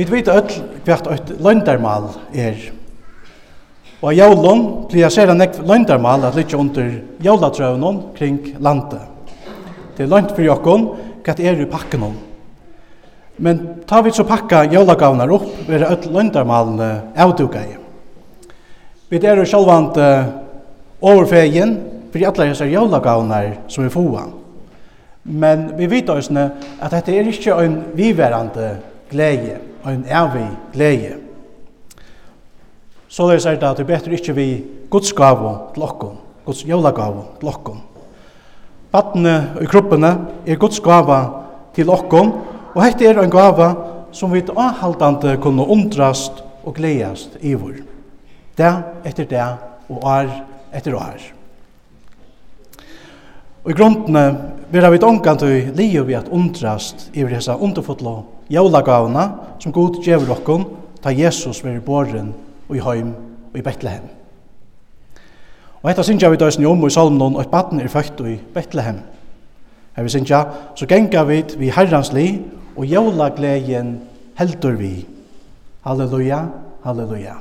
Vi vet öll hvert eit løndarmal er. Og av jólun blir sera nekv løndarmal at lytja under jólatrøvnun kring landet. Det er lønt fyrir okkon hva er i pakkenum. Men ta vi så pakka jólagavnar opp, vera öll løndarmalene avduga i. Vi er jo sjálvand uh, overfegin fyrir allar hessar jólagavnar som vi fóa. Men vi vet òsne at dette er ikkje ein viverande gleie en evig glede. Så det er det at det betyr ikke vi Guds gave til okken, Guds jólagave til okken. Battene og kroppene er Guds gave til okken, og hette er en gave som vi avhaldande kunne undrast og gledast i vår. Det etter det og år etter år. Og i grunden vil vi ångan til livet vi at undrast i disse underfotlo jólagavna som god gjevur okkon ta Jesus veri boren og i heim og i Betlehem. Og hetta syngja vi døysen om i salmnon og et baden er født i Betlehem. Her vi syngja, så genga vi vi herrans li og jólagleien heldur vi. Halleluja, halleluja.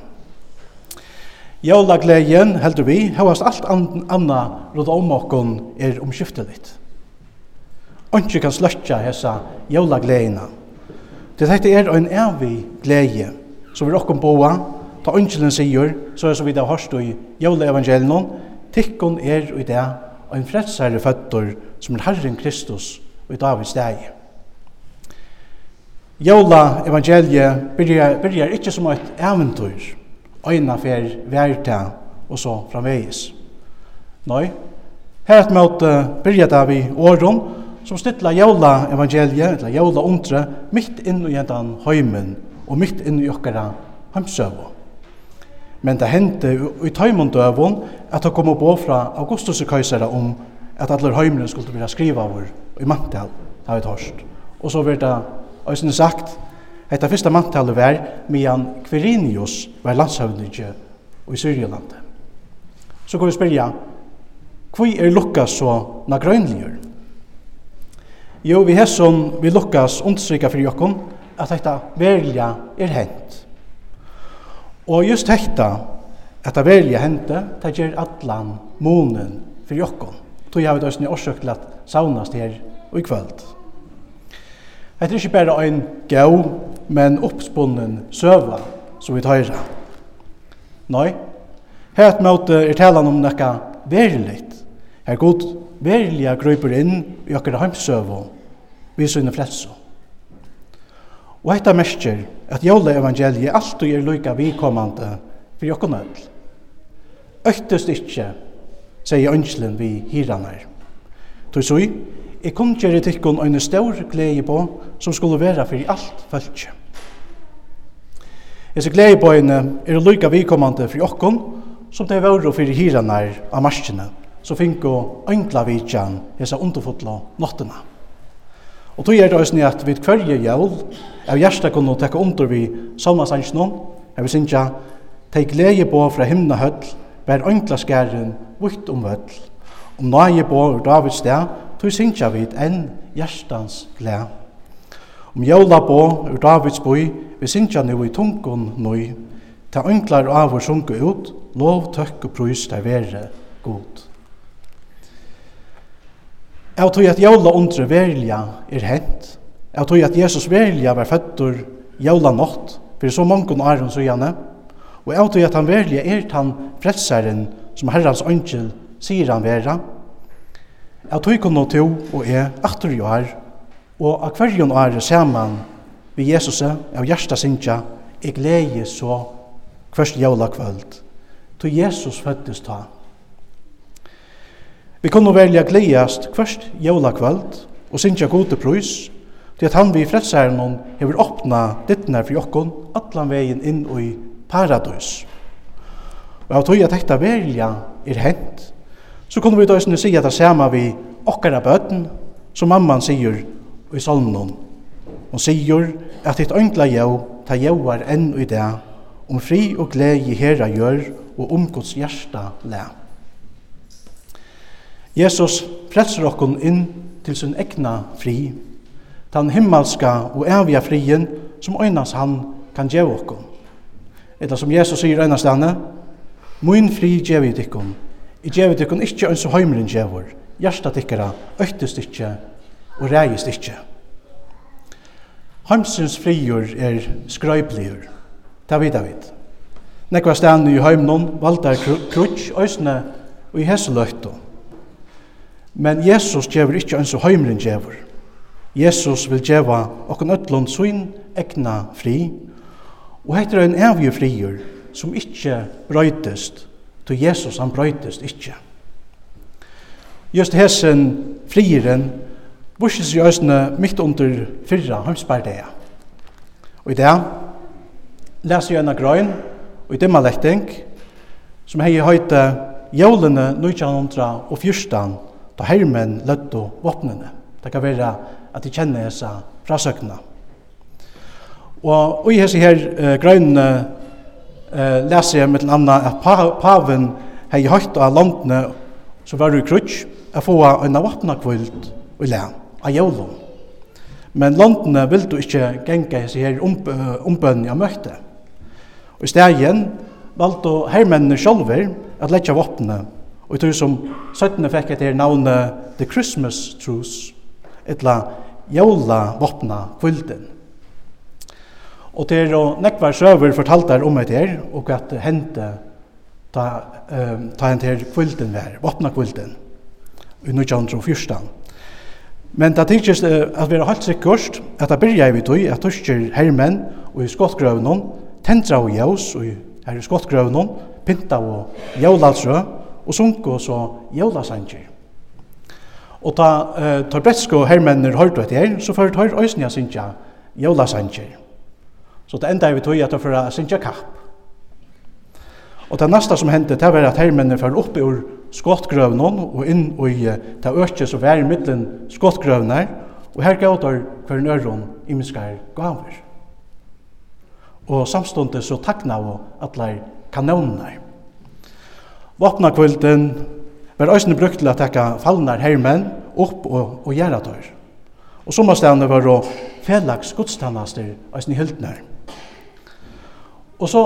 Jólagleien heldur vi, hevast alt anna råd om okkon er omskifteligt. Onki kan sløtja hessa jólaglejina. Det dette er en evig glede, som vi råkken boa, ta ønskjelen sier, så er som vi da hørst i jævla tikkun er i det, og en fredsherre føtter som er Herren Kristus og i Davids deg. Jævla evangeliet byrjar, byrjar ikke som et eventyr, øyna fer verta og så framvegis. Nei, her et møte byrjar det vi åren, som stilla jævla evangeliet, eller jævla undre, mitt inn i den heimen, og mitt inn i okkara heimsøvå. Men det hendte i tøymund at det kom opp fra Augustus køysera om at alle heimene skulle bli skriva over i mantel, det har vi tørst. Og så var det òsne sagt, Hetta fyrsta mantalet var medan Quirinius var landshøvninge i Syrielandet. Så kan vi spyrja, hvor er Lukas så nagrøynligur? Jo, vi hesson vi lukkas understryka for jokken at dette velja er hent. Og just dette, at det verja hente, det gjør allan månen for jokken. Tog jeg har vi døysen i årsøk til at saunast her og i kvöld. Det er ikke bare ein gau, men oppspunnen søva som vi tøyra. Nei, Hett møte er talan om nekka veriligt. Her god verilega grøyper inn i okkara heimsøvo, vi sønne fletso. Og hetta mestjer at jóla evangeliet alltid er loika vikommande fyrir okkon öll. Øktest ikkje, sier ønskelen vi hiranar. Toi sui, jeg kom gjerri tikkun øyne stor glede på som skulle vera for alt fölkje. Hese glede på øyne er loika vikommande for okkon som det var for hiranar av marskene så finko enkla vidjan hesa underfotla nottena. Og tog er det òsni at vi kvarje jævl av hjersta kunne tekka under vi salmasansjnå, her vi synsja, teik leie på fra himna høll, bær enkla skæren vitt om høll, om nøye på ur Davids sted, tog synsja vid enn hjertans glede. Om jævla på ur Davids boi, vi synsja nu i tungun nøy, ta enklar av og sunke ut, lov, tøkk og prøys der vere god. Jeg tror at jævla undre verja er hent. Jeg tror at Jesus velja var føttur jævla nått, for så mange år han så Og jeg tror at han velja er han frelseren som herrans ønskjel sier han vera. Jeg tror ikke noe til og er atter jo her, og av hverjon år saman vi Jesus av hjersta sinja, jeg gleder så kvørst jævla kvöld. Til Jesus føddes ta. Vi kunne velja gledast kvørst jólakvöld og synsja gode prøys, til at han vi frelsærenon hever åpna dittnar for jokkon allan vegin inn i paradøys. Og av tog at dette velja er hent, så kunne vi døysene si at det samme vi okkara bøten, som mamman sier i salmen. Hon sier at ditt øngla jau ta jauar enn i det, om fri og glede i herra gjør og om Guds hjerta lær. Jesus frelser okkon inn til sin egna fri, den himmelska og evige frien som øynas han kan gjeve okkon. Eller som Jesus sier øynas denne, «Moin fri gjeve i dikkon, i gjeve i dikkon ikkje ønsu heimren gjevor, hjertet ikkara, øytest ikkje og reist ikkje.» Heimsins frigjur er skrøypligur, ta vet jeg vidt. Nekva stedene i heimnon, valdar krutsk, øysne og i hesseløytton. Men Jesus gjever ikkje ens og heimren gjever. Jesus vil gjeva okkon ötlund svin egna fri, og heitir ein en evig friur som ikkje brøytest, to Jesus han brøytest ikkje. Just hessen frieren burses i øsne mitt under fyrra heimsbardea. Og i det leser jeg en av grøyn og i dimmalekting som hei høyte jólene 1914 da hermen løtto våpnene. Det kan være at de kjenner disse frasøkene. Og i hese her uh, grønne uh, leser jeg med den andre at pa paven hei høyt av landene som var i krutsk er få en våpna kvult og le av jævlom. Men landene vil du ikke genga hese her ombønn jeg møtte. Og i stegjen valgte hermennene sjolver at letja våpnene Og jeg tror som 17. fikk etter navnet The Christmas Truce, etla jævla våpna kvulten. Og det er og nekvar søver fortalt der om et her, og at det hendte ta, um, ta en her kvölden vær, våpna kvölden, i 1914. Men det tykkes uh, at vi er helt sikkert at det byrja vi tog at tysker hermen og i skottgrøvnen, tentra og jævs og her i skottgrøvnen, pinta og jævlalsrø og sunko så jævlasanger. Og ta uh, tar bretsko hermenner hørt etter her, så ført hørt øysnia synkja jævlasanger. Så det enda vi tog at det føra synkja kapp. Og det næsta som hendte, det var at hermenner ført opp ur skottgrøvnen og inn i det økje som var i middelen skottgrøvnær, og her gav der hver nøron imiskar gaver. Og samståndet så takna av atler kanonene. Våpnakvilden var òsne brukt til å tekka fallnar hermen opp og, og gjæra tøyr. Og som var å felags godstannaster òsne hyldnar. Og så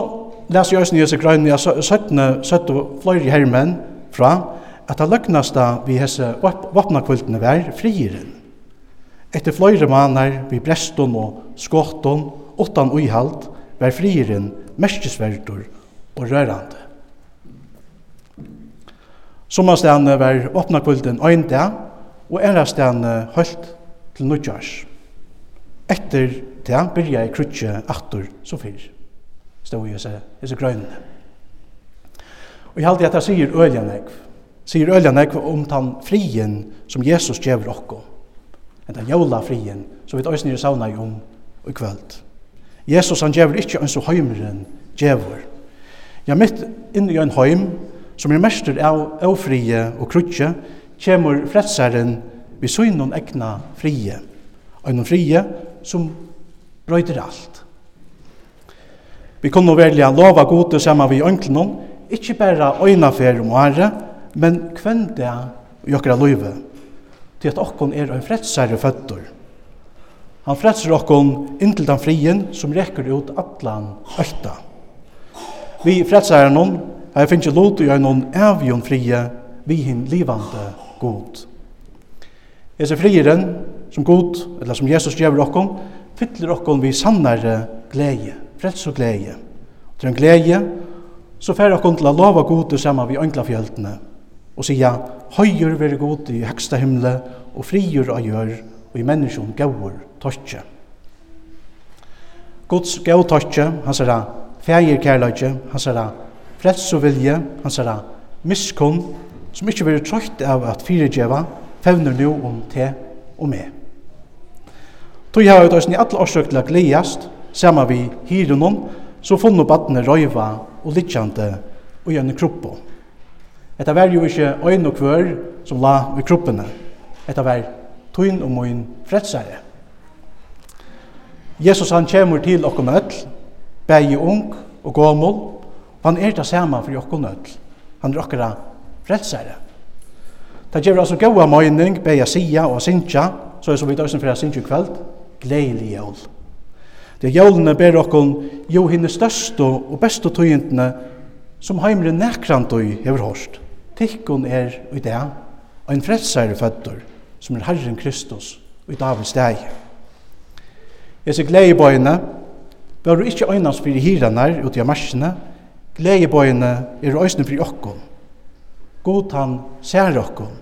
leser jeg òsne Jesu grønne ja, 17, 17 fløyre hermen fra at det løgnasta vi hese våpnakviltene var frieren. Etter fløyre manar vi breston og skåton, åttan uihalt, var frieren merkesverdur og rørande. Sommerstene var åpna kvölden ein dag, og æra stene holdt til nødgjørs. Etter det byrja jeg krutje atter så fyr, stod jeg seg, jeg seg grønne. Og jeg halte at jeg sier øljanegv, sier øljanegv om den frien som Jesus gjør okko, en den jævla frien som vi tøysnir sauna i om og i kveld. Jesus han gjør ikke en så høymeren gjør. Ja, mitt inn i en høym, som er mester av ofrie og krutje, kjemur frelsaren vi søgnon egna frie, og frie som brøyder alt. Vi kunne velja lova gode saman vi ønklenon, ikkje bæra øyna fer om åre, men kvenn det i okra løyve, til at okkon er ein fredsare føttur. Han frelser okkon inntil den frien som rekker ut atlan økta. Vi frelsaren Jeg finner ikke lot i noen avgjøn frie vi hin livande god. Jeg ser frieren som god, eller som Jesus gjør okkon, fyller okkon vi sannare glede, frels og glede. Til en glede, så fer okkon til å lova god sammen vi ønglafjøltene, og sier, høyer være god i høgsta himle, og frier av gjør, og i menneskjon gauer tøtje. Guds gau tøtje, han sier det, feir kærløyke, han sier det, frelsu vilje, hansara miskunn, som ikkje veri trøyt av at fyrirdjeva, fevner nu om te og me. Tog hava ut i alle årsøk til å gledjast, sama vi hyrunon, så funnu badne røyva og litjande og gjerne kroppo. Etta var jo ikkje øyn og kvør som la ved kroppene. Etta var tøyn og møyn fredsare. Jesus han kjemur til okkom öll, bægi ung og gåmul, Og han er det samme for jokken nødl. Han er okkara frelsere. Det gjør altså gode møyning, beia sia og sinja, så er som vi døysen fra sinja kveld, gledelig jól. Det er jólene ber okkon jo henne største og beste tøyentene som heimre nekrantøy hever hårst. Tikkun er i det, og en frelsere føtter, som er Herren Kristus, i Davids steg. Jeg ser glede i bøyene, var du ikke øynast fyrir hiranar ute i marsjene, Gleibøyene er øysene fri okkom. God han ser okkom.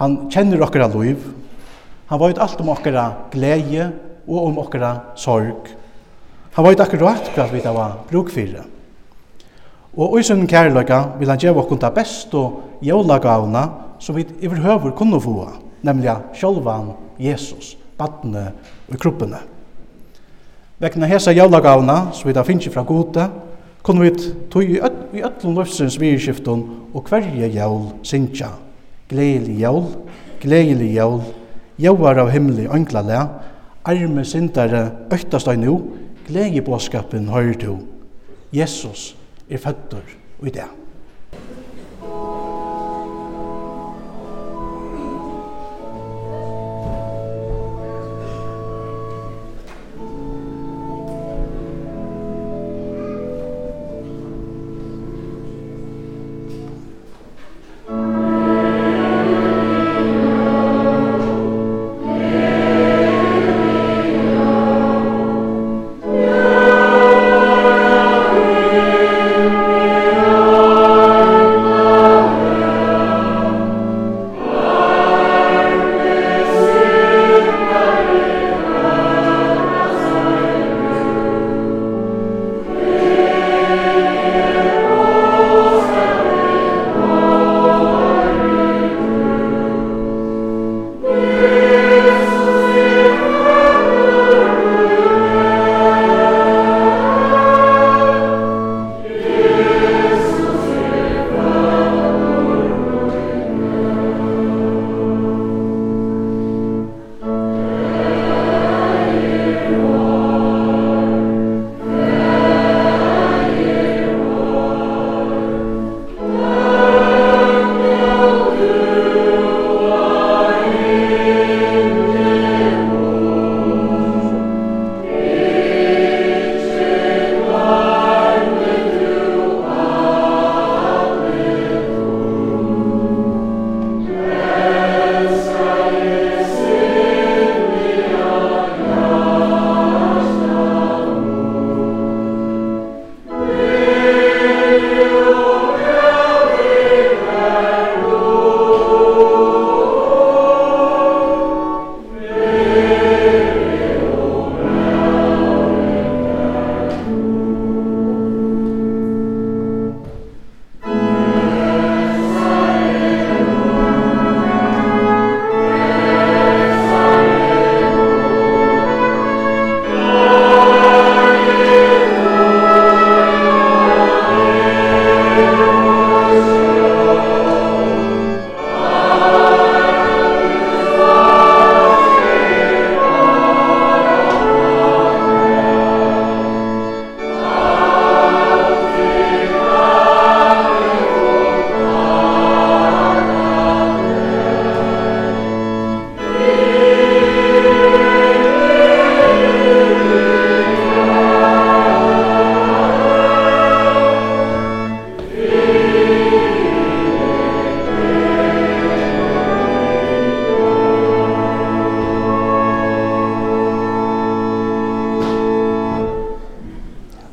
Han kjenner okkara liv. Han veit alt om okkara gleie og om okkara sorg. Han veit akkurat hva vi det var brukfyrre. Og i sin kærløyga vil han gjøre okkom det beste og jólagavna som vi overhøver kunne få, nemlig sjolvan Jesus, badne og kroppene. Vekna hesa jólagavna som vi da finnes fra gode, kunne vi tog i öllum løfsins vidskiften og hverje jævl sinja. Gleili jævl, gleili jævl, jævar av himmelig øngla le, arme sindare øktast av nu, gleili båskapen høyre to. Jesus er fødder i det.